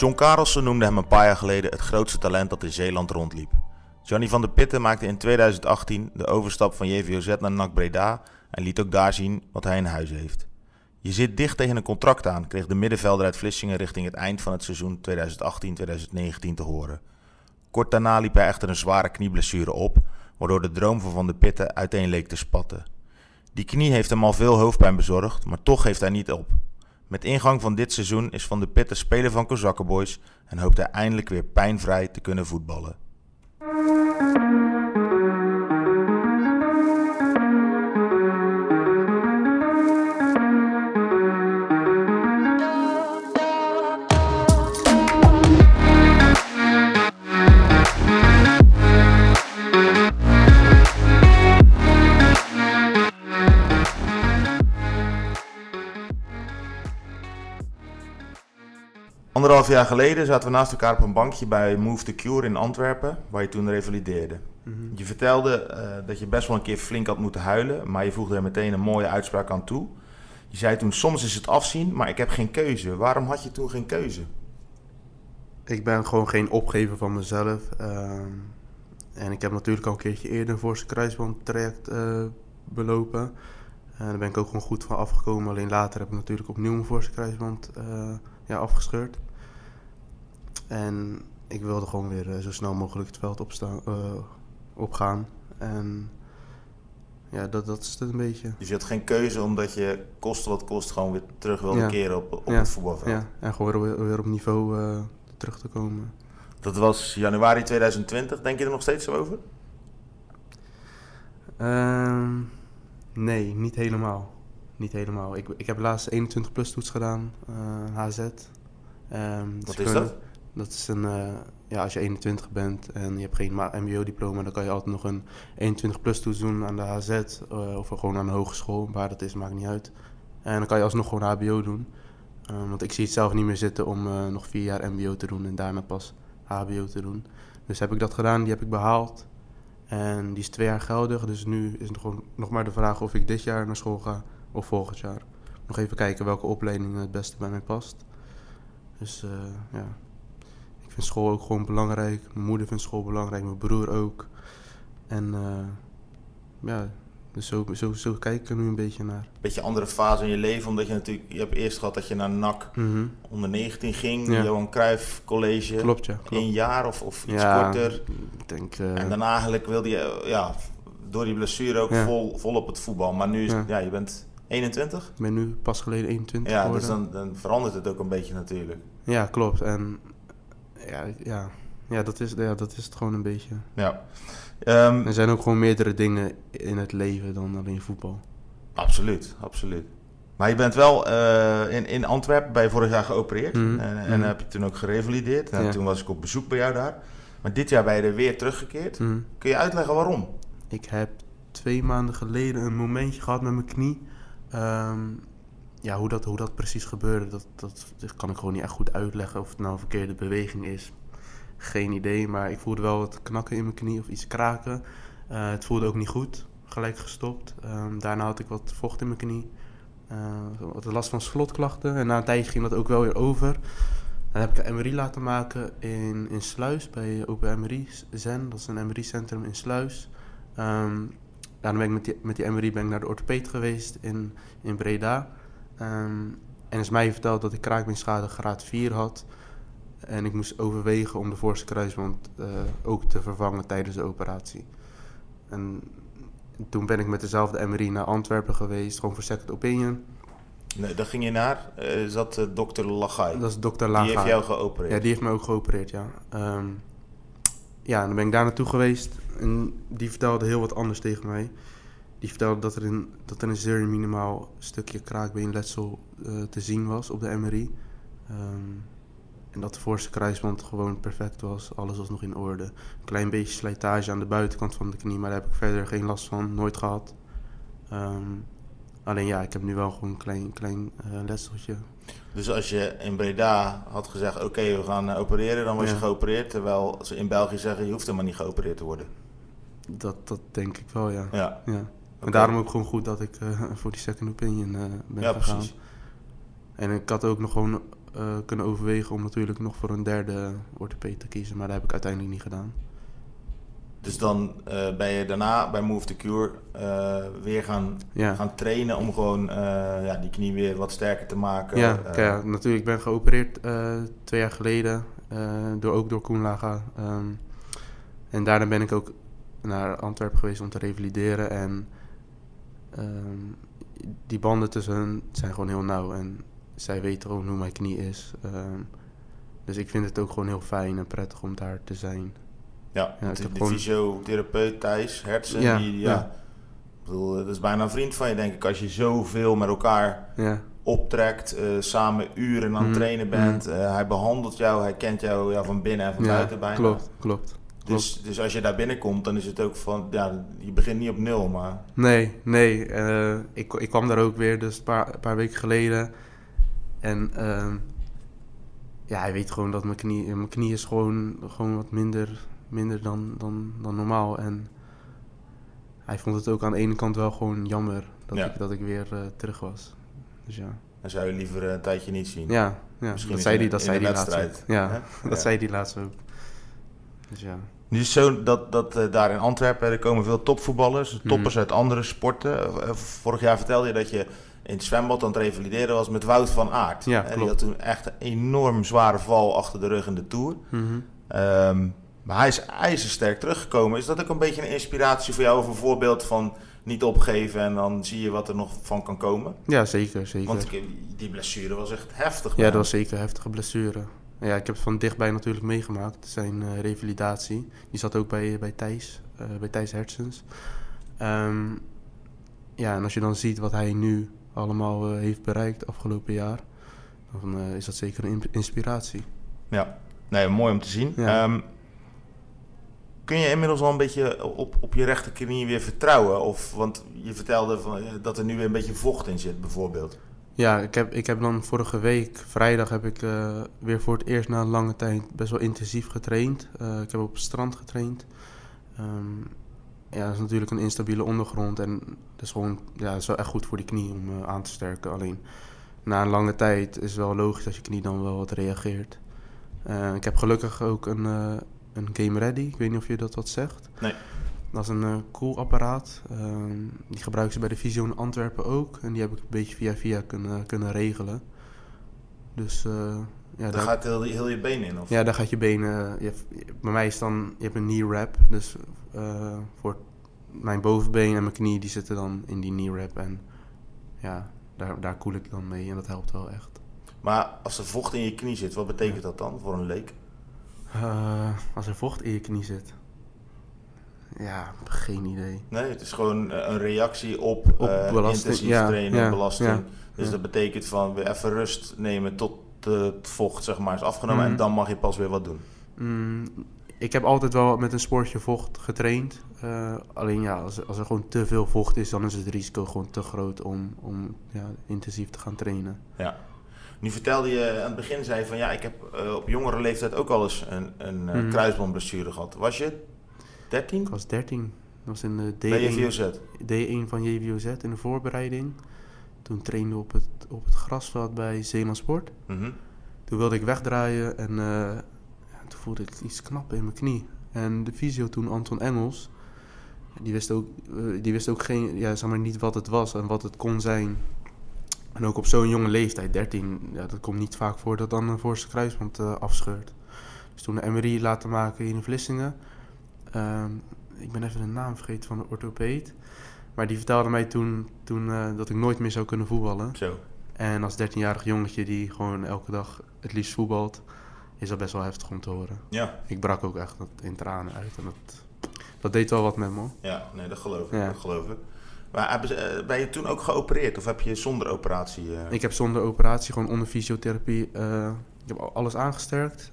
John Karelsen noemde hem een paar jaar geleden het grootste talent dat in Zeeland rondliep. Johnny van der Pitten maakte in 2018 de overstap van JVOZ naar NAC Breda en liet ook daar zien wat hij in huis heeft. Je zit dicht tegen een contract aan, kreeg de middenvelder uit Vlissingen richting het eind van het seizoen 2018-2019 te horen. Kort daarna liep hij echter een zware knieblessure op, waardoor de droom van Van der Pitten uiteen leek te spatten. Die knie heeft hem al veel hoofdpijn bezorgd, maar toch geeft hij niet op. Met ingang van dit seizoen is Van der Pitten speler van Kozakkenboys en hoopt hij eindelijk weer pijnvrij te kunnen voetballen. Anderhalf jaar geleden zaten we naast elkaar op een bankje bij Move the Cure in Antwerpen, waar je toen revalideerde. Je vertelde eh, dat je best wel een keer flink had moeten huilen, maar je voegde er meteen een mooie uitspraak aan toe. Je zei toen, soms is het afzien, maar ik heb geen keuze. Waarom had je toen geen keuze? Ik ben gewoon geen opgever van mezelf. ehm, en ik heb natuurlijk al een keertje eerder een voorste kruisband traject eh, belopen. En daar ben ik ook gewoon goed van afgekomen. Alleen later heb ik natuurlijk opnieuw mijn voorste kruisband eh, ja, afgescheurd. En ik wilde gewoon weer eh, zo snel mogelijk het veld opstaan, eh, opgaan. En ja, dat, dat is het een beetje. Dus je had geen keuze omdat je koste wat kost gewoon weer terug wilde Ja. keren op, op Ja. het voetbalveld. Ja, en gewoon weer, weer op niveau eh, terug te komen. Dat was januari 2020, denk je er nog steeds zo over? Ehm, nee, niet helemaal. Niet helemaal. Ik, ik heb laatst 21 plus toets gedaan, HZ. Ehm, Wat ze is kunnen- dat? Dat is een, eh, ja, als je 21 bent en je hebt geen MBO-diploma, dan kan je altijd nog een 21 plus toets doen aan de HZ eh, of gewoon aan de hogeschool. Waar dat is, maakt niet uit. En dan kan je alsnog gewoon HBO doen. Ehm, want ik zie het zelf niet meer zitten om eh, nog vier jaar MBO te doen en daarna pas HBO te doen. Dus heb ik dat gedaan, die heb ik behaald. En die is twee jaar geldig, dus nu is het gewoon nog maar de vraag of ik dit jaar naar school ga of volgend jaar. Nog even kijken welke opleiding het beste bij mij past. Dus eh, ja, vind school ook gewoon belangrijk. Mijn moeder vindt school belangrijk, mijn broer ook. En eh, ja, dus zo, zo, zo kijk ik er nu een beetje naar. Beetje andere fase in je leven, omdat je natuurlijk... Je hebt eerst gehad dat je naar NAC Mhm. onder 19 ging, Ja. Johan Cruijff College. Klopt, ja. Klopt. Een jaar of, of iets ja, korter. Ik denk, eh, En daarna eigenlijk wilde je, ja, door die blessure ook Ja. vol, vol op het voetbal. Maar nu is Ja. ja, je bent 21. ik ben nu pas geleden 21 Ja, geworden. dus dan, dan verandert het ook een beetje natuurlijk. Ja, klopt. En ja, ja, ja, dat is, ja, dat is het gewoon een beetje. Ja. Ehm, Er zijn ook gewoon meerdere dingen in het leven dan alleen voetbal. absoluut, absoluut. Maar je bent wel eh, in, in Antwerpen bij vorig jaar geopereerd. Mhm, En, en mhm. heb je toen ook gerevalideerd. Nou, Ja. Toen was ik op bezoek bij jou daar. Maar dit jaar ben je er weer teruggekeerd. Mhm. Kun je uitleggen waarom? Ik heb twee maanden geleden een momentje gehad met mijn knie. Ehm, ja, hoe dat, hoe dat precies gebeurde, dat, dat, kan ik gewoon niet echt goed uitleggen. Of het nou een verkeerde beweging is. Geen idee, maar ik voelde wel wat knakken in mijn knie of iets kraken. Eh, het voelde ook niet goed, gelijk gestopt. Ehm, daarna had ik wat vocht in mijn knie. Eh, wat last van slotklachten. En na een tijdje ging dat ook wel weer over. Dan heb ik een MRI laten maken in, in Sluis, bij Open MRI Zen. Dat is een MRI-centrum in Sluis. Ehm, dan ben ik met die, met die MRI ben ik naar de orthopeed geweest in, in Breda. Ehm, en is mij verteld dat ik kraakbeenschade graad 4 had. En ik moest overwegen om de voorste kruisband eh, ook te vervangen tijdens de operatie. En toen ben ik met dezelfde MRI naar Antwerpen geweest, gewoon voor second opinion. Nee, daar ging je naar. eh zat eh, dokter Lagai. Dat is dokter Die Laga. heeft jou geopereerd. Ja, die heeft mij ook geopereerd, ja. Ehm, ja, en dan ben ik daar naartoe geweest en die vertelde heel wat anders tegen mij. Die vertelde dat er, in, dat er een zeer minimaal stukje kraakbeenletsel eh, te zien was op de MRI. Ehm, en dat de voorste kruisband gewoon perfect was. Alles was nog in orde. Een klein beetje slijtage aan de buitenkant van de knie, maar daar heb ik verder geen last van. Nooit gehad. Ehm, alleen ja, ik heb nu wel gewoon een klein, klein eh, letseltje. Dus als je in Breda had gezegd, oké, we gaan eh, opereren, dan was je Ja. geoperered. Terwijl ze in België zeggen, je hoeft helemaal niet geopereerd te worden. Dat, dat denk ik wel, ja. Ja, ja. En daarom ook gewoon goed dat ik eh, voor die second opinion eh, ben ja gegaan. precies. En ik had ook nog gewoon eh, kunnen overwegen om natuurlijk nog voor een derde orthopeed te kiezen. Maar dat heb ik uiteindelijk niet gedaan. Dus dan ben je daarna bij Move to Cure weer gaan, Ja, gaan trainen om gewoon ja, die knie weer wat sterker te maken. ja, ja, natuurlijk ik ben geopereerd twee jaar geleden. door, ook door Koen Laga. Ehm, en daarna ben ik ook naar Antwerpen geweest om te revalideren. En ehm, die banden tussen hun zijn gewoon heel nauw. En zij weten gewoon hoe mijn knie is. Ehm, dus ik vind het ook gewoon heel fijn en prettig om daar te zijn. Ja, Ja, ik de, heb de gewoon- fysiotherapeut Thijs Hertzen, Ja, die, ja, ja. Ik bedoel, dat is bijna een vriend van je, denk ik. Als je zoveel met elkaar Ja, optrekt, eh, samen uren aan het Mhm, trainen bent. eh, hij behandelt jou, hij kent jou ja, van binnen en van buiten bijna. klopt, klopt. Dus, dus als je daar binnenkomt, dan is het ook van, ja, je begint niet op nul, maar Nee, nee. eh, ik, ik kwam daar ook weer dus een paar, een paar weken geleden. En ehm, ja, hij weet gewoon dat mijn knie, mijn knie is gewoon, gewoon wat minder, minder dan, dan, dan normaal. En hij vond het ook aan de ene kant wel gewoon jammer dat, Ja. ik, dat ik weer eh, terug was. Dus ja, dan zou je liever een tijdje niet zien. ja, ja Misschien dat zei hij, dat zei hij laatst. Ja, dat zei hij laatst ook. Dus ja. Nu is zo dat, dat eh, daar in Antwerpen er komen veel topvoetballers, toppers uit andere sporten. Eh, Vorig jaar vertelde je dat je in het zwembad aan het revalideren was met Wout van Aert. Ja, Eh, Die had toen echt een enorm zware val achter de rug in de Tour. Mhm. Ehm, maar hij is ijzersterk teruggekomen. Is dat ook een beetje een inspiratie voor jou of een voorbeeld van niet opgeven en dan zie je wat er nog van kan komen? Ja, zeker, zeker. Want die blessure was echt heftig. Ja, man. dat was zeker een heftige blessure. Ja, ik heb het van dichtbij natuurlijk meegemaakt, zijn eh, revalidatie. Die zat ook bij, bij Thijs, eh, bij Thijs Hertsens. Ehm, ja, en als je dan ziet wat hij nu allemaal eh, heeft bereikt afgelopen jaar, dan is dat zeker een in- inspiratie. Ja, nee, mooi om te zien. Ja. Ehm, kun je inmiddels al een beetje op, op je rechterknie weer vertrouwen? Of, want je vertelde van, dat er nu weer een beetje vocht in zit, bijvoorbeeld. Ja, ik heb, ik heb dan vorige week, vrijdag, heb ik eh, weer voor het eerst na een lange tijd best wel intensief getraind. Eh, ik heb op het strand getraind. Ehm, ja, dat is natuurlijk een instabiele ondergrond en dat is gewoon, ja, is wel echt goed voor die knie om eh, aan te sterken. Alleen na een lange tijd is het wel logisch dat je knie dan wel wat reageert. Ik heb gelukkig ook een, een Game Ready. Ik weet niet of je dat wat zegt. Nee. Dat is een eh koelapparaat. Ehm, die gebruiken ze bij de Visio in Antwerpen ook. En die heb ik een beetje via via kunnen, kunnen regelen. Dus eh, ja, Daar daar, gaat heel, heel je been in, of? ja, daar gaat je benen... Je hebt- je- bij mij is dan... Je hebt een knee wrap. Dus eh, voor mijn bovenbeen en mijn knie, die zitten dan in die knee wrap. En ja, daar, daar koel ik dan mee. En dat helpt wel echt. Maar als er vocht in je knie zit, wat betekent dat dan voor een leek? Eh, als er vocht in je knie zit... Ja, geen idee. Nee, het is gewoon eh, een reactie op, Op eh, intensief ja, trainen, ja, belasting. ja, dus dat betekent van weer even rust nemen tot het vocht zeg maar, is afgenomen. Mhm. En dan mag je pas weer wat doen. Mm, ik heb altijd wel met een sportje vocht getraind. Eh, alleen ja, als, als er gewoon te veel vocht is, dan is het risico gewoon te groot om, om ja, intensief te gaan trainen. Ja. Nu vertelde je aan het begin, zei van ja, ik heb op jongere leeftijd ook al eens een, een Mhm. kruisbandblessure gehad. Was je 13? Ik was 13. Dat was in de Bij je D1, VOZ? D1 van JVOZ in de voorbereiding. Toen trainde we op het, op het grasveld bij Zeeland Sport. Mhm. Toen wilde ik wegdraaien en eh, ja, toen voelde ik iets knappen in mijn knie. En de fysio toen, Anton Engels, die wist ook, eh, die wist ook geen, ja, zeg maar niet wat het was en wat het kon zijn. En ook op zo'n jonge leeftijd, 13, ja, dat komt niet vaak voor dat dan een voorste kruisband eh, afscheurt. Dus toen de MRI laten maken in Vlissingen. Ehm, ik ben even de naam vergeten van de orthopeed. Maar die vertelde mij toen, toen eh, dat ik nooit meer zou kunnen voetballen. Zo. En als 13-jarig jongetje die gewoon elke dag het liefst voetbalt, is dat best wel heftig om te horen. Ja, Ik brak ook echt in tranen uit en dat, dat deed wel wat met me. ja nee, dat geloof ik. Ja. Dat geloof ik. Maar eh, ben je toen ook geopereerd of heb je zonder operatie? eh, Ik heb zonder operatie, gewoon onder fysiotherapie, ik heb al- alles aangesterkt.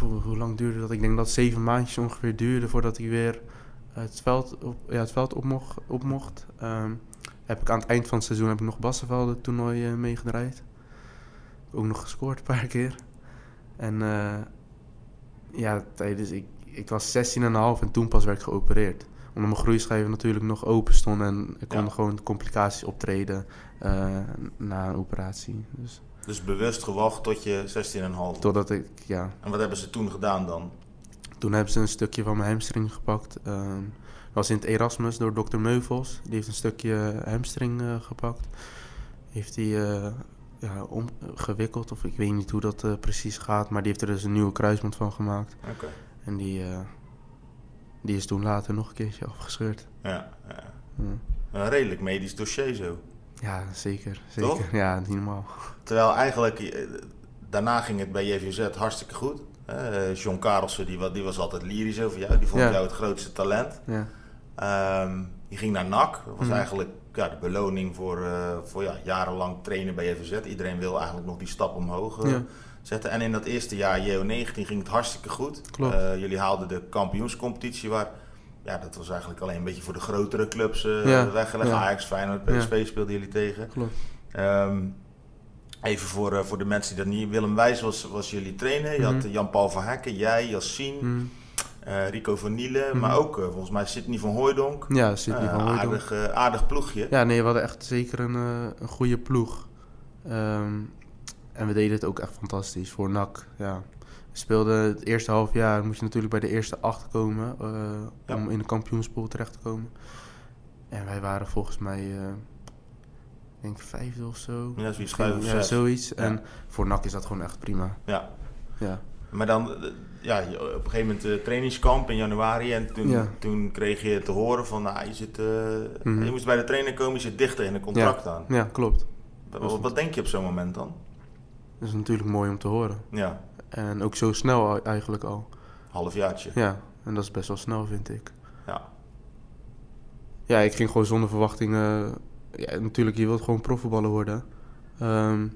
Hoe lang duurde dat? Ik denk dat het zeven maandjes ongeveer duurde voordat ik weer het veld op, ja, het veld op mocht. Op mocht. Ehm, heb ik aan het eind van het seizoen heb ik nog Bassenvelde toernooi eh, meegedraaid. Ook nog gescoord een paar keer. En eh, ja, tijdens, ik, ik was 16,5 en toen pas werd ik geopereerd. Omdat mijn groeischijven natuurlijk nog open stonden en er konden Ja. gewoon complicaties optreden eh, na een operatie. Dus Dus bewust gewacht tot je 16,5. totdat ik, ja, En wat hebben ze toen gedaan dan? Toen hebben ze een stukje van mijn hamstring gepakt. Ehm, dat was in het Erasmus door dokter Meuvels. Die heeft een stukje hamstring eh, gepakt. Heeft hij eh, ja, om, gewikkeld, of ik weet niet hoe dat eh, precies gaat. Maar die heeft er dus een nieuwe kruisband van gemaakt. Oké. En die, die is toen later nog een keertje afgescheurd. Ja, ja. Ja, Een redelijk medisch dossier zo. Ja zeker. zeker. Toch? Ja, niet normaal. Terwijl eigenlijk, eh, daarna ging het bij JVZ hartstikke goed. Eh, John Karelsen die, die was altijd lyrisch over jou. Die vond Ja. jou het grootste talent. Ja, Ehm je ging naar NAC. Dat was Mhm. eigenlijk ja, de beloning voor, eh, voor ja, jarenlang trainen bij JVZ. Iedereen wil eigenlijk nog die stap omhoog Ja. zetten. En in dat eerste jaar, JO19, ging het hartstikke goed. Jullie haalden de kampioenscompetitie waar... Ja, dat was eigenlijk alleen een beetje voor de grotere clubs eh, Ja, weggelegd. ja. Ajax, Feyenoord, PSV speelden jullie tegen. klopt. Ehm, even voor, eh, voor de mensen die dat niet... Willem Wijs was, was jullie trainer. Je had Mhm. eh, Jan-Paul van Hekken, jij, Yassine, Hm. eh, Rico van Nielen. Mhm. Maar ook volgens mij Sidney van Hooijdonk. Ja, Sidney van Hooijdonk. aardig, aardig ploegje. Ja, nee, we hadden echt zeker een, een goede ploeg. Ehm, en we deden het ook echt fantastisch voor NAC. Ja. We speelden het eerste half jaar, moest je natuurlijk bij de eerste acht komen eh, Ja. om in de kampioenspool terecht te komen. En wij waren volgens mij, ik denk vijfde of zo. Ja, zoiets vijf of ja, zoiets. En voor NAC is dat gewoon echt prima. Ja. Ja, Maar dan, eh, ja, op een gegeven moment uh, trainingskamp in januari. En toen, Ja. toen kreeg je te horen van, nou, je, zit, Mhm. je moest bij de trainer komen, je zit dichter in een contract aan. ja klopt. Wat, wat denk je op zo'n moment dan? Dat is natuurlijk mooi om te horen. Ja, En ook zo snel eigenlijk al. halfjaartje. Ja, en dat is best wel snel vind ik. Ja. Ja, ik ging gewoon zonder verwachtingen. Ja, natuurlijk, je wilt gewoon profvoetballer worden. Ehm,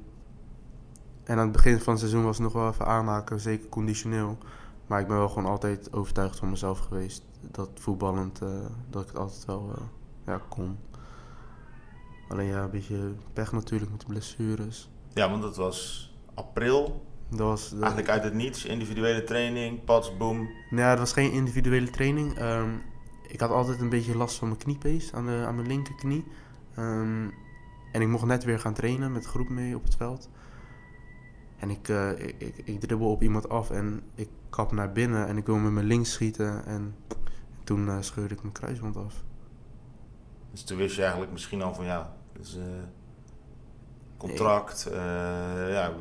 en aan het begin van het seizoen was het nog wel even aanhaken, zeker conditioneel. Maar ik ben wel gewoon altijd overtuigd van mezelf geweest dat voetballend, eh, dat ik het altijd wel eh, ja, kon. Alleen ja, een beetje pech natuurlijk met de blessures. Ja, want het was april, Dat was, dat- eigenlijk uit het niets, individuele training, pats, boom. Ja, het was geen individuele training. Ehm, ik had altijd een beetje last van mijn kniepees aan, de, aan mijn linkerknie. Ehm, en ik mocht net weer gaan trainen met groep mee op het veld. En ik, eh, ik, ik, ik dribbel op iemand af en ik kap naar binnen en ik wil met mijn links schieten. En toen eh, scheurde ik mijn kruisband af. Dus toen wist je eigenlijk misschien al van, ja, dus, contract, ja,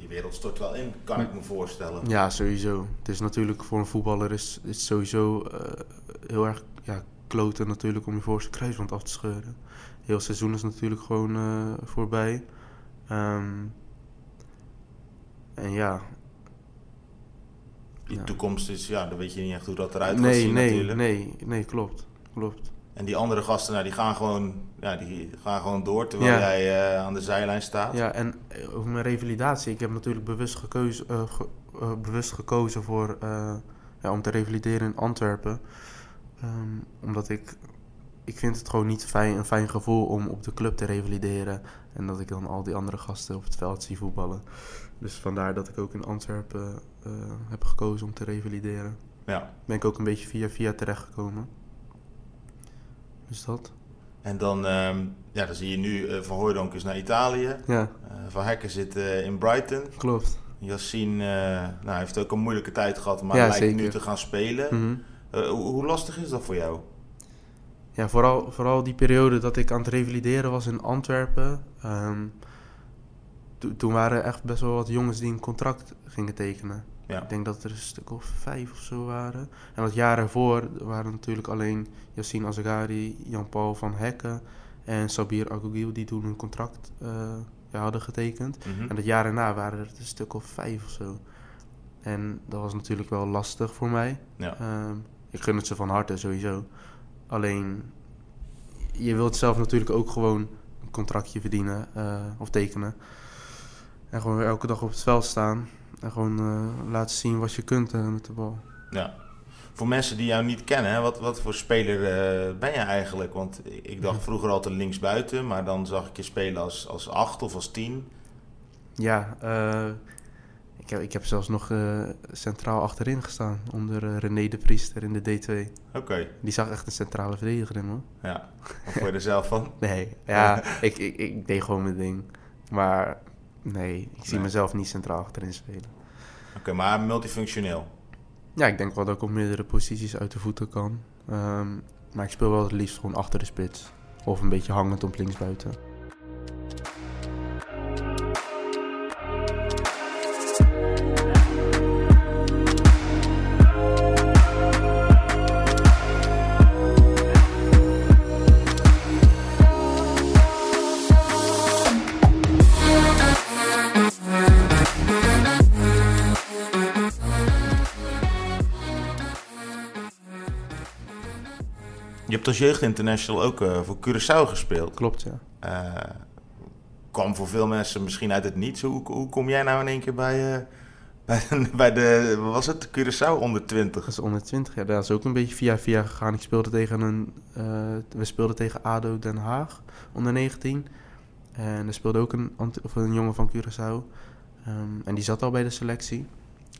je wereld stort wel in, kan ik me voorstellen. Ja, sowieso. Het is natuurlijk voor een voetballer is, is het sowieso eh, heel erg ja, kloten natuurlijk om je voorste kruisband af te scheuren. Heel seizoen is natuurlijk gewoon eh, voorbij. Ehm, en ja. Die Ja. toekomst is, ja, dan weet je niet echt hoe dat eruit gaat Nee, zien nee, natuurlijk. nee, nee, klopt. Klopt. En die andere gasten, nou, die gaan gewoon, ja, die gaan gewoon door terwijl Ja. jij eh, aan de zijlijn staat. Ja, en eh, over mijn revalidatie. Ik heb natuurlijk bewust, gekozen, eh, ge- bewust gekozen voor, ja, om te revalideren in Antwerpen. Ehm, omdat ik... Ik vind het gewoon niet fijn, een fijn gevoel om op de club te revalideren. En dat ik dan al die andere gasten op het veld zie voetballen. Dus vandaar dat ik ook in Antwerpen heb gekozen om te revalideren. Ja. Ben ik ook een beetje via via terechtgekomen. Dus dat. En dan, ehm, ja, dan zie je nu eh, Van Hooijdonk is naar Italië. Ja, Eh, van Hekken zit eh, in Brighton. klopt. Yassine nou, heeft ook een moeilijke tijd gehad, maar Ja, lijkt nu te gaan spelen. Mhm. Hoe, hoe lastig is dat voor jou? Ja, vooral, vooral die periode dat ik aan het revalideren was in Antwerpen. ehm, to- toen waren er echt best wel wat jongens die een contract gingen tekenen. Ja. Ik denk dat er een stuk of vijf of zo waren. En dat jaar ervoor waren natuurlijk alleen Yassine Azagari, Jan-Paul van Hekken en Sabir Agogiel, die toen een contract eh, ja, hadden getekend. Mhm. En dat jaar erna waren er een stuk of vijf of zo. En dat was natuurlijk wel lastig voor mij. Ja. Ehm, ik gun het ze van harte sowieso. Alleen, je wilt zelf natuurlijk ook gewoon een contractje verdienen eh, of tekenen. En gewoon weer elke dag op het veld staan. En gewoon eh, laten zien wat je kunt eh, met de bal. Ja. Voor mensen die jou niet kennen, hè, wat, wat voor speler eh, ben je eigenlijk? Want ik dacht vroeger altijd linksbuiten, maar dan zag ik je spelen als, als acht of als tien. Ja, ik, heb, ik heb zelfs nog centraal achterin gestaan. Onder René de Priester in de D2. Oké, Die zag echt een centrale verdediger in hoor. ja. Wat vond je er zelf van? Nee, ja, ik, ik, ik deed gewoon mijn ding. Maar nee, ik zie Nee. mezelf niet centraal achterin spelen. Oké, maar multifunctioneel. Ja, ik denk wel dat ik op meerdere posities uit de voeten kan. Ehm, maar ik speel wel het liefst gewoon achter de spits. Of een beetje hangend op linksbuiten. Jeugdinternational ook eh, voor Curaçao gespeeld. Klopt, ja. Eh, kwam voor veel mensen misschien uit het niets. Hoe, hoe kom jij nou in één keer bij, eh, bij, bij de, wat was het, Curaçao onder 20? Dat is onder 20 jaar. Dat is ook een beetje via via gegaan. Ik speelde tegen een... we speelden tegen ADO Den Haag, onder 19. En er speelde ook een, of een jongen van Curaçao. Ehm, en die zat al bij de selectie.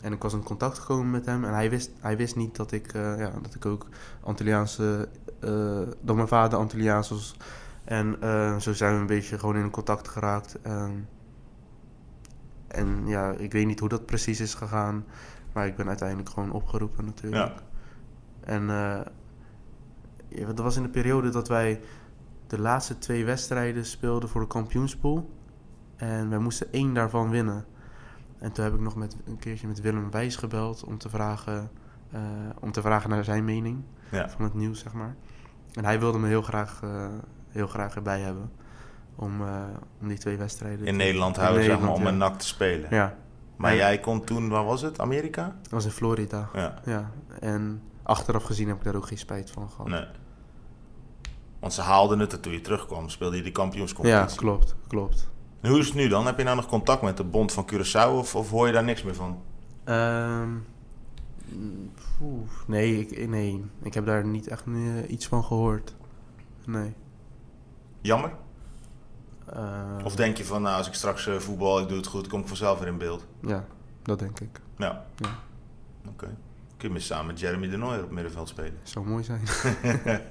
En ik was in contact gekomen met hem. En hij wist, hij wist niet dat ik, eh, ja, dat ik ook Antilliaanse... eh, dat mijn vader Antilliaans was. En eh, zo zijn we een beetje gewoon in contact geraakt. En ja, ik weet niet hoe dat precies is gegaan. Maar ik ben uiteindelijk gewoon opgeroepen natuurlijk. Ja. En ja, dat was in de periode dat wij de laatste twee wedstrijden speelden voor de kampioenspool. En wij moesten één daarvan winnen. En toen heb ik nog met, een keertje met Willem Wijs gebeld om te vragen, eh, om te vragen naar zijn mening Ja. van het nieuws, zeg maar. En hij wilde me heel graag, eh, heel graag erbij hebben om, eh, om die twee wedstrijden In te- Nederland houden, zeg maar, om ja. een nak te spelen. Ja, Maar Ja. jij kon toen, waar was het, Amerika? dat was in Florida. Ja, Ja, en achteraf gezien heb ik daar ook geen spijt van gehad. nee. Want ze haalden het er toen je terugkwam, speelde je die ja, kampioenscompetitie. klopt, klopt. En hoe is het nu dan? Heb je nou nog contact met de bond van Curaçao of, of hoor je daar niks meer van? Ehm, nee, ik, nee, ik heb daar niet echt iets van gehoord. Nee. Jammer? Ehm, Of denk je van, nou, als ik straks eh, voetbal, ik doe het goed, kom ik vanzelf weer in beeld? Ja, dat denk ik. Ja. Ja. Oké. Kun je samen met Jeremy de Nooijer op middenveld spelen? Zou mooi zijn.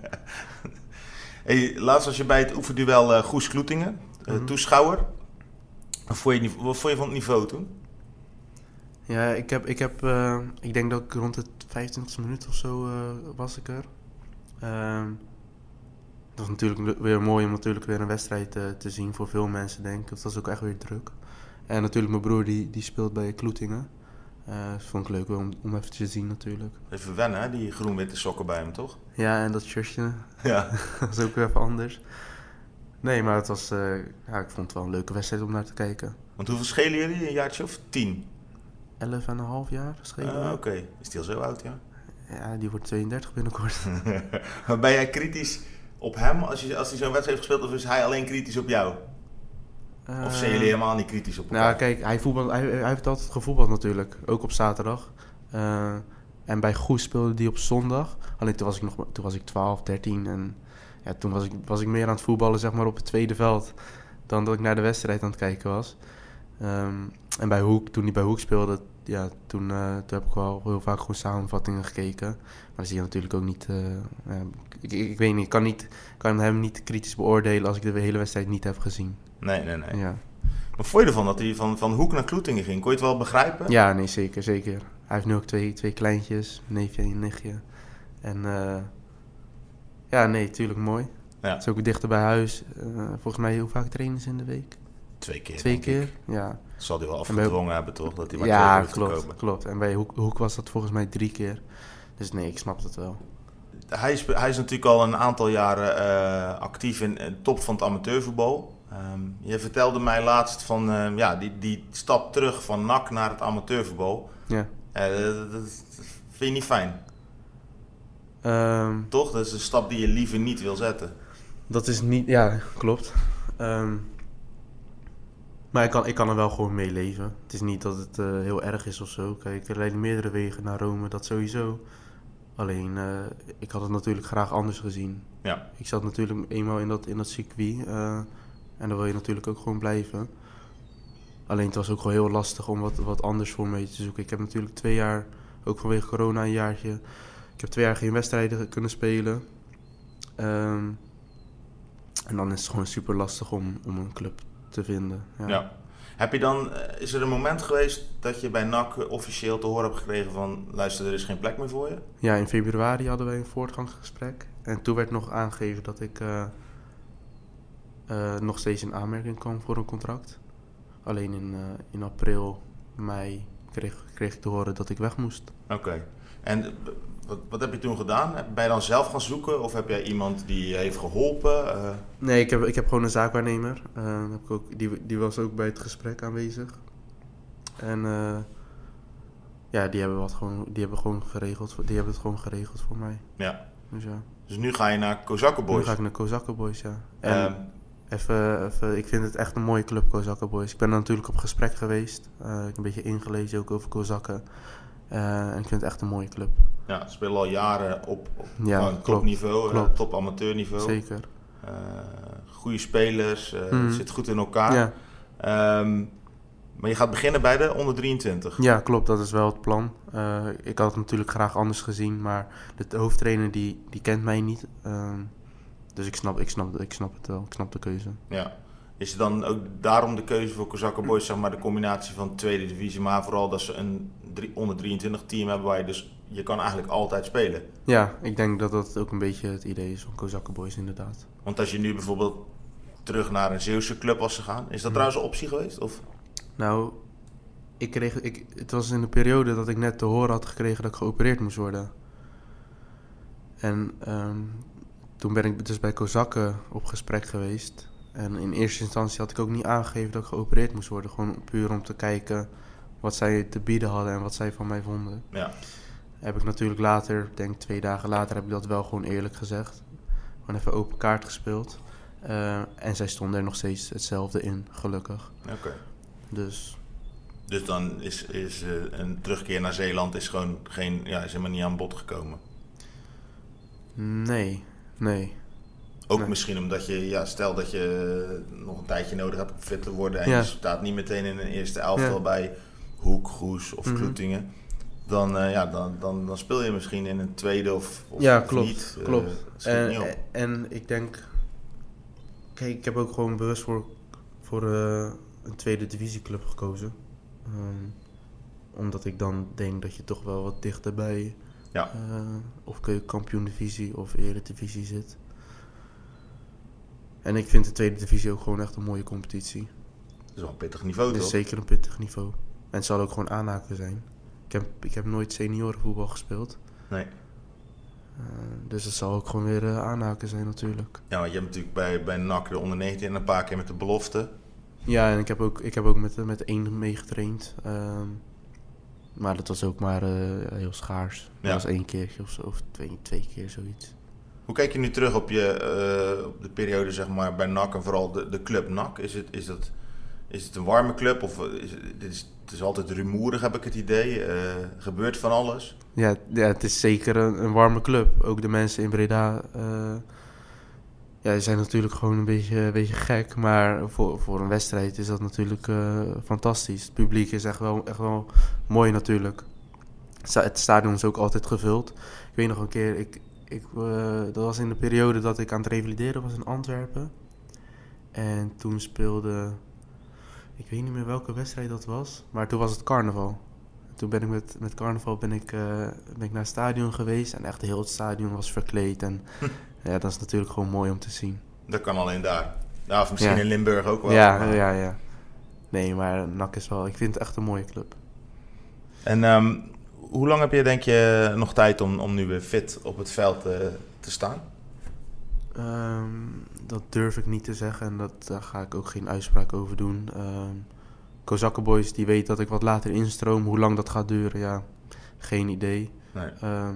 Hey, laatst was je bij het oefenduel eh Goes Kloetingen, Mhm. toeschouwer. Wat vond, je, het nive- wat vond je van het niveau toen? ja, ik heb, ik heb, eh, ik denk dat ik rond de 25 minuut of zo eh, was ik er. Ehm, dat was natuurlijk weer mooi om natuurlijk weer een wedstrijd eh, te zien voor veel mensen, denk ik. Dat was ook echt weer druk. En natuurlijk mijn broer die, die speelt bij Kloetingen. Dat vond ik leuk om, om even te zien natuurlijk. Even wennen, hè? die groen-witte sokken bij hem, toch? Ja, en dat shirtje Ja. dat is ook weer even anders. Nee, maar het was, eh, ja, ik vond het wel een leuke wedstrijd om naar te kijken. Want hoeveel schelen jullie? Een jaartje of tien? Elf en een half jaar schelen. Ah. Oké, is die al zo oud, ja? Ja, die wordt 32 binnenkort. ben jij kritisch op hem als, je, als hij zo'n wedstrijd heeft gespeeld, of is hij alleen kritisch op jou? Of zijn jullie helemaal niet kritisch op elkaar? Nou, kijk, hij, voetbal, hij, hij heeft altijd gevoetbald natuurlijk. Ook op zaterdag. Eh, en bij Goes speelde die op zondag. Alleen toen was ik nog toen was ik 12, 13. En ja, toen was ik, was ik meer aan het voetballen zeg maar, op het tweede veld. Dan dat ik naar de wedstrijd aan het kijken was. Ehm, en bij Hoek, toen hij bij Hoek speelde, ja, toen, eh, toen heb ik wel heel vaak gewoon samenvattingen gekeken. Maar dan zie je natuurlijk ook niet. eh, ja, ik, ik, ik weet niet, ik kan, niet, kan hem niet kritisch beoordelen als ik de hele wedstrijd niet heb gezien. Nee, nee, nee. Ja. Wat vond je ervan dat hij van, van Hoek naar Kloetingen ging? Kon je het wel begrijpen? Ja, nee, zeker, zeker. Hij heeft nu ook twee, twee kleintjes, een neefje en een nichtje. En eh, ja, nee, tuurlijk mooi. Ja. Het is ook dichter bij huis. Eh, volgens mij, hoe vaak trainen ze in de week? Twee keer. Twee ik. keer? Ja, Zal hij wel bij- afgedwongen hebben, toch? Dat hij maar ja twee keer klopt, kopen. klopt. En bij Hoek, Hoek was dat volgens mij drie keer. Dus nee, ik snap dat wel. hij, is, hij is natuurlijk al een aantal jaren eh, actief in de top van het amateurvoetbal. Ehm, je vertelde mij laatst van ehm, ja, die, die stap terug van NAC naar het amateurvoetbal. Ja. Eh, dat, dat vind je niet fijn, Ehm, toch? Dat is een stap die je liever niet wil zetten. dat is niet... Ja, klopt. Ehm, maar ik kan, ik kan er wel gewoon mee leven. Het is niet dat het eh, heel erg is of zo. Kijk, er leiden meerdere wegen naar Rome, dat sowieso. Alleen, eh, ik had het natuurlijk graag anders gezien. Ja, Ik zat natuurlijk eenmaal in dat, in dat circuit. eh, en dan wil je natuurlijk ook gewoon blijven. Alleen het was ook gewoon heel lastig om wat, wat anders voor me te zoeken. Ik heb natuurlijk twee jaar, ook vanwege corona een jaartje... Ik heb twee jaar geen wedstrijden kunnen spelen. Ehm, en dan is het gewoon super lastig om, om een club te vinden. Ja. ja. Heb je dan, eh, is er een moment geweest dat je bij NAC officieel te horen hebt gekregen van... luister, er is geen plek meer voor je? Ja, in februari hadden wij een voortgangsgesprek. En toen werd nog aangegeven dat ik eh, eh, nog steeds in aanmerking kwam voor een contract. Alleen in, in april, mei kreeg, kreeg ik te horen dat ik weg moest. Oké. En wat, wat heb je toen gedaan? Ben je dan zelf gaan zoeken of heb jij iemand die je heeft geholpen? Eh, Nee, ik heb, ik heb gewoon een zaakwaarnemer. Eh, heb ik ook, die, die was ook bij het gesprek aanwezig. En eh, ja, die hebben, wat gewoon, die hebben gewoon geregeld. Die hebben het gewoon geregeld voor mij. ja. Dus ja. Dus nu ga je naar Kozakkenboys. Nu ga ik naar Kozakken Boys, ja. En Ehm, even, even, ik vind het echt een mooie club, Kozakken Boys. Ik ben er natuurlijk op gesprek geweest. Ik heb een beetje ingelezen ook over Kozakken. En ik vind het echt een mooie club. Ja, spelen al jaren op, op Ja, topniveau, eh, klopt. top amateurniveau. Zeker. Eh, goede spelers, Mhm. zit goed in elkaar. Ja. Ehm, maar je gaat beginnen bij de onder 23. ja, klopt. Dat is wel het plan. Ik had het natuurlijk graag anders gezien. Maar de, de hoofdtrainer die, die kent mij niet. Ehm, dus ik snap, ik, snap, ik snap het wel. Ik snap de keuze. Ja. Is het dan ook daarom de keuze voor Kozakkenboys, zeg maar de combinatie van tweede divisie, maar vooral dat ze een drie, onder 23 team hebben waar je dus, je kan eigenlijk altijd spelen. Ja, ik denk dat dat ook een beetje het idee is van Kozakken Boys inderdaad. Want als je nu bijvoorbeeld terug naar een Zeeuwse club was gegaan, is dat trouwens een optie geweest? Of? Nou, ik kreeg, ik, het was in de periode dat ik net te horen had gekregen dat ik geopereerd moest worden. En ehm, toen ben ik dus bij Kozakken op gesprek geweest. En in eerste instantie had ik ook niet aangegeven dat ik geopereerd moest worden. Gewoon puur om te kijken wat zij te bieden hadden en wat zij van mij vonden. Ja. Heb ik natuurlijk later, ik denk twee dagen later, heb ik dat wel gewoon eerlijk gezegd. Gewoon even open kaart gespeeld. Eh, en zij stonden er nog steeds hetzelfde in, gelukkig. Oké. Dus Dus dan is, is eh, een terugkeer naar Zeeland is gewoon geen, ja, is helemaal niet aan bod gekomen. Nee, nee. Ook Nee. misschien omdat je, ja, stel dat je nog een tijdje nodig hebt om fit te worden en Ja. je staat niet meteen in een eerste elftal Ja. bij Hoek, Goes of Mhm. Kloetingen. Dan, eh, ja, dan, dan, dan speel je misschien in een tweede of, of, ja, klopt. niet. Eh, klopt. en, niet en ik denk... Kijk, ik heb ook gewoon bewust voor, voor eh, een tweede divisieclub gekozen. Ehm, omdat ik dan denk dat je toch wel wat dichter bij... Ja. of kampioen divisie of eredivisie zit. En ik vind de tweede divisie ook gewoon echt een mooie competitie. Dat is wel een pittig niveau, Het is toch? zeker een pittig niveau. En het zal ook gewoon aanhaken zijn. Ik heb, ik heb nooit seniorenvoetbal gespeeld. Nee. Eh, dus het zal ook gewoon weer eh, aanhaken zijn natuurlijk. Ja, want je hebt natuurlijk bij, bij NAC de onder 19 en een paar keer met de belofte. Ja, en ik heb ook, ik heb ook met, eh, met één meegetraind. Ehm, maar dat was ook maar heel schaars. Dat was één keertje of zo, of twee, twee keer zoiets. Hoe kijk je nu terug op, je, eh, de periode zeg maar, bij NAC en vooral de, de club NAC? Is het, is, dat, is het een warme club of eh, is het, is, het is altijd rumoerig, heb ik het idee? Eh, gebeurt van alles? Ja, ja, het is zeker een, een warme club. Ook de mensen in Breda ja, zijn natuurlijk gewoon een beetje, een beetje gek. Maar voor, voor een wedstrijd is dat natuurlijk fantastisch. Het publiek is echt wel, echt wel mooi natuurlijk. Het stadion is ook altijd gevuld. Ik weet nog een keer, ik, ik, eh, dat was in de periode dat ik aan het revalideren was in Antwerpen. En toen speelde, ik weet niet meer welke wedstrijd dat was, maar toen was het carnaval. Toen ben ik met, met carnaval ben ik, eh, ben ik naar het stadion geweest en echt heel het stadion was verkleed. En ja, dat is natuurlijk gewoon mooi om te zien. Dat kan alleen daar. Ja, of misschien Ja. in Limburg ook wel. Ja, maar- ja, ja. Nee, maar NAC is wel, ik vind het echt een mooie club. En ehm, hoe lang heb je denk je nog tijd om, om nu weer fit op het veld eh, te staan? Ehm, dat durf ik niet te zeggen en dat, daar ga ik ook geen uitspraak over doen. Um, Kozakkenboys die weet dat ik wat later instroom. Hoe lang dat gaat duren, ja, geen idee. Nee. Ehm,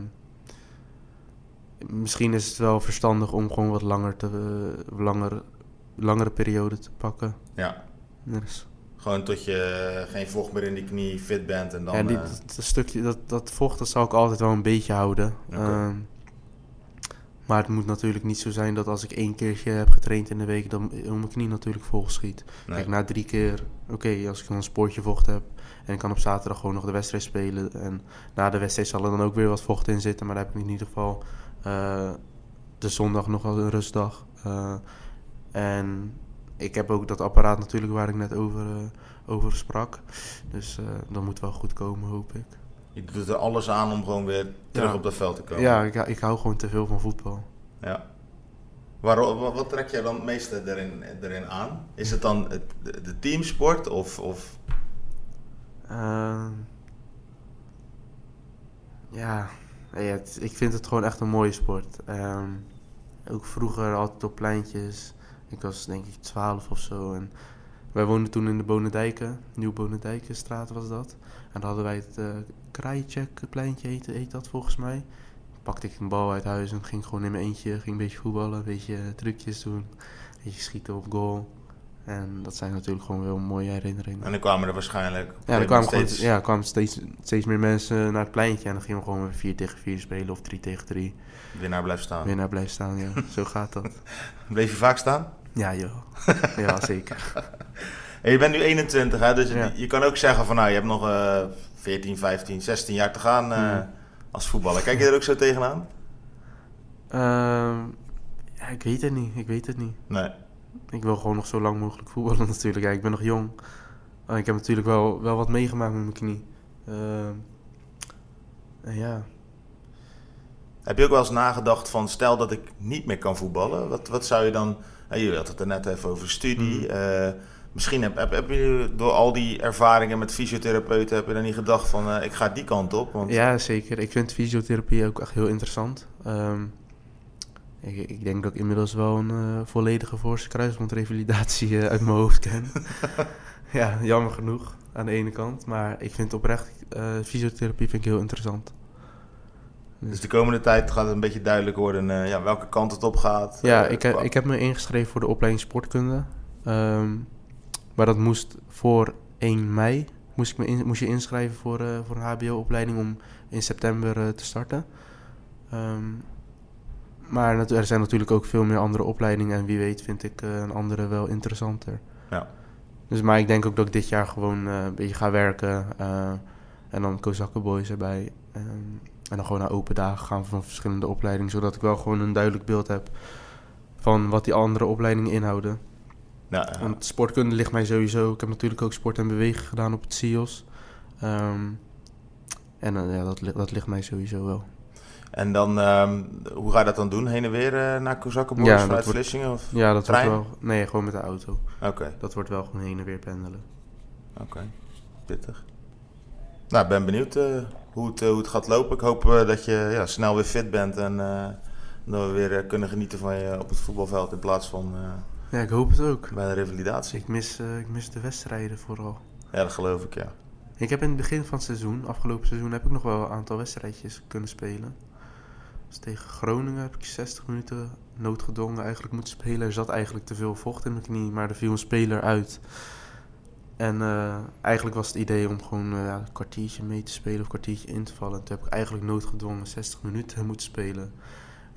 misschien is het wel verstandig om gewoon wat langer te, eh, langer, langere periode te pakken. Ja, Dus, gewoon tot je geen vocht meer in die knie, fit bent en dan... ja, die, eh, dat, dat stukje, dat, dat vocht dat zal ik altijd wel een beetje houden. Ehm, maar het moet natuurlijk niet zo zijn dat als ik één keertje heb getraind in de week, dan om mijn knie natuurlijk volschiet. nee. Kijk, na drie keer, oké, als ik dan een spoortje vocht heb en ik kan op zaterdag gewoon nog de wedstrijd spelen. En na de wedstrijd zal er dan ook weer wat vocht in zitten, maar dan heb ik in ieder geval eh, de zondag nog wel een rustdag. Eh, en ik heb ook dat apparaat natuurlijk waar ik net over, eh, over sprak. Dus eh dat moet wel goed komen, hoop ik. Je doet er alles aan om gewoon weer terug Ja. op dat veld te komen. Ja, ik, ik hou gewoon te veel van voetbal. Ja. Waarom, wat, trek jij dan het meeste erin, erin aan? Is het dan het, de, teamsport of, of... Ehm, ja, het- ik vind het gewoon echt een mooie sport. Ehm, ook vroeger altijd op pleintjes. Ik was denk ik 12 of zo. En wij woonden toen in de Bonendijken. Nieuw Bonendijkenstraat was dat. En dan hadden wij het uh, Krajicek pleintje heet, heet dat volgens mij. Pakte ik een bal uit huis en ging gewoon in mijn eentje. Ging een beetje voetballen, een beetje trucjes doen. Een beetje schieten op goal. En dat zijn natuurlijk gewoon wel mooie herinneringen. En dan kwamen er waarschijnlijk... Ja, er kwamen, gewoon, steeds ja, kwamen steeds, steeds meer mensen naar het pleintje. En dan gingen we gewoon weer 4 tegen 4 spelen of 3 tegen 3. winnaar blijft staan. Weer naar blijven staan, ja. Zo gaat dat. Bleef je vaak staan? Ja, joh. Ja, zeker. En je bent nu 21, hè? dus Ja. je, kan ook zeggen van nou, je hebt nog eh 14, 15, 16 jaar te gaan eh, als voetballer. Kijk je er ook zo tegenaan? Ehm, ja, ik weet het niet. Ik weet het niet. Nee. Ik wil gewoon nog zo lang mogelijk voetballen natuurlijk. Ja, ik ben nog jong. En ik heb natuurlijk wel, wel wat meegemaakt met mijn knie. Ehm, en ja. Heb je ook wel eens nagedacht van stel dat ik niet meer kan voetballen, wat, wat zou je dan... eh, je had het er net even over studie. Mhm. eh, misschien heb, heb, heb je door al die ervaringen met fysiotherapeuten, heb je dan niet gedacht van eh, ik ga die kant op? Want Ja, zeker. Ik vind fysiotherapie ook echt heel interessant. Ehm, ik, ik denk dat ik inmiddels wel een eh, volledige voorste kruisbandrevalidatie uit mijn hoofd ken. ja, jammer genoeg aan de ene kant. Maar ik vind oprecht, fysiotherapie vind ik heel interessant. Dus de komende tijd gaat het een beetje duidelijk worden eh, ja, welke kant het op gaat. Ja, Eh, ik, ik heb me ingeschreven voor de opleiding sportkunde. Ehm, maar dat moest voor 1 mei. Moest, ik me in- moest je inschrijven voor, eh, voor een HBO-opleiding om in september te starten. Ehm, maar er zijn natuurlijk ook veel meer andere opleidingen. En wie weet vind ik een andere wel interessanter. Ja. Dus, maar ik denk ook dat ik dit jaar gewoon een beetje ga werken. en dan Kozakkenboys erbij. Ehm, en dan gewoon naar open dagen gaan van verschillende opleidingen. Zodat ik wel gewoon een duidelijk beeld heb van wat die andere opleidingen inhouden. Ja, ja. Want sportkunde ligt mij sowieso. Ik heb natuurlijk ook sport en bewegen gedaan op het CIOS. Ehm, en eh, ja, dat, dat ligt mij sowieso wel. En dan, ehm, hoe ga je dat dan doen? Heen en weer eh, naar Kozakkenboys Ja, vanuit Vlissingen? Of? Ja, dat Trein? wordt wel... Nee, gewoon met de auto. Oké, Dat wordt wel gewoon heen en weer pendelen. oké. Pittig. Nou, ik ben benieuwd eh, hoe, het, eh, hoe het gaat lopen. Ik hoop eh, dat je ja, snel weer fit bent en dat we weer kunnen genieten van je op het voetbalveld in plaats van Ja, ik hoop het ook. bij de revalidatie. Ik mis, ik mis de wedstrijden vooral. Ja, dat geloof ik, ja. Ik heb in het begin van het seizoen, afgelopen seizoen, heb ik nog wel een aantal wedstrijdjes kunnen spelen. Dus tegen Groningen heb ik 60 minuten noodgedwongen eigenlijk moeten spelen. Er zat eigenlijk te veel vocht in mijn knie, maar er viel een speler uit. En eh, eigenlijk was het idee om gewoon eh, een kwartiertje mee te spelen of een kwartiertje in te vallen. En toen heb ik eigenlijk noodgedwongen 60 minuten moeten spelen.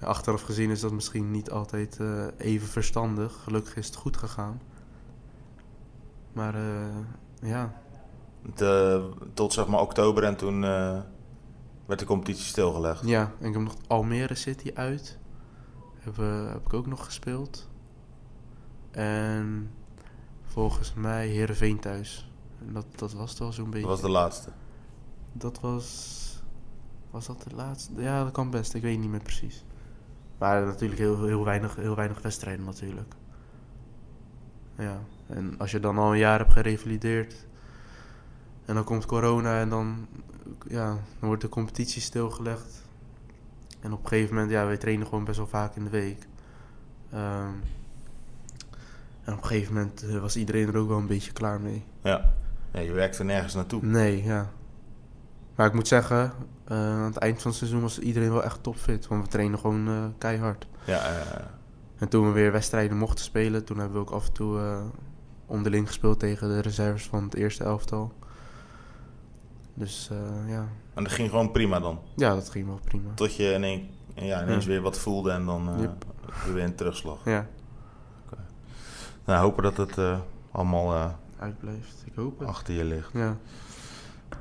Achteraf gezien is dat misschien niet altijd eh, even verstandig. Gelukkig is het goed gegaan. Maar eh, ja, eh, tot zeg maar oktober en toen werd de competitie stilgelegd. Ja, en ik heb nog Almere City uit. Heb, heb ik ook nog gespeeld. En volgens mij Heerenveen thuis. En dat, dat was het wel zo'n Dat beetje. was de laatste. Dat was... Was dat de laatste? Ja, dat kan best. Ik weet niet meer precies. Maar natuurlijk heel, heel, weinig, heel weinig wedstrijden natuurlijk. Ja, en als je dan al een jaar hebt gerevalideerd... En dan komt corona en dan ja, dan wordt de competitie stilgelegd. En op een gegeven moment, ja, wij trainen gewoon best wel vaak in de week. Ehm, en op een gegeven moment eh, was iedereen er ook wel een beetje klaar mee. Ja. je werkt er nergens naartoe. Nee, ja. Maar ik moet zeggen, eh, aan het eind van het seizoen was iedereen wel echt topfit. Want we trainen gewoon eh, keihard. Ja, En toen we weer wedstrijden mochten spelen, toen hebben we ook af en toe onderling gespeeld tegen de reserves van het eerste elftal. Dus ja. en dat ging gewoon prima dan. ja, dat ging wel prima. Tot je ineens, ja, ineens Ja. weer wat voelde en dan Yep. weer een terugslag. Ja, Nou, hopen dat het eh, allemaal eh, uitblijft. Ik hoop het. achter je ligt. Ja.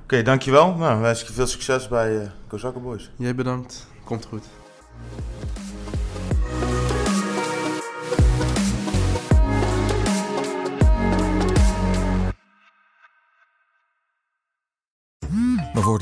Oké, dankjewel. Nou, wens ik je veel succes bij eh Kozakken Boys. Jij bedankt. Komt goed.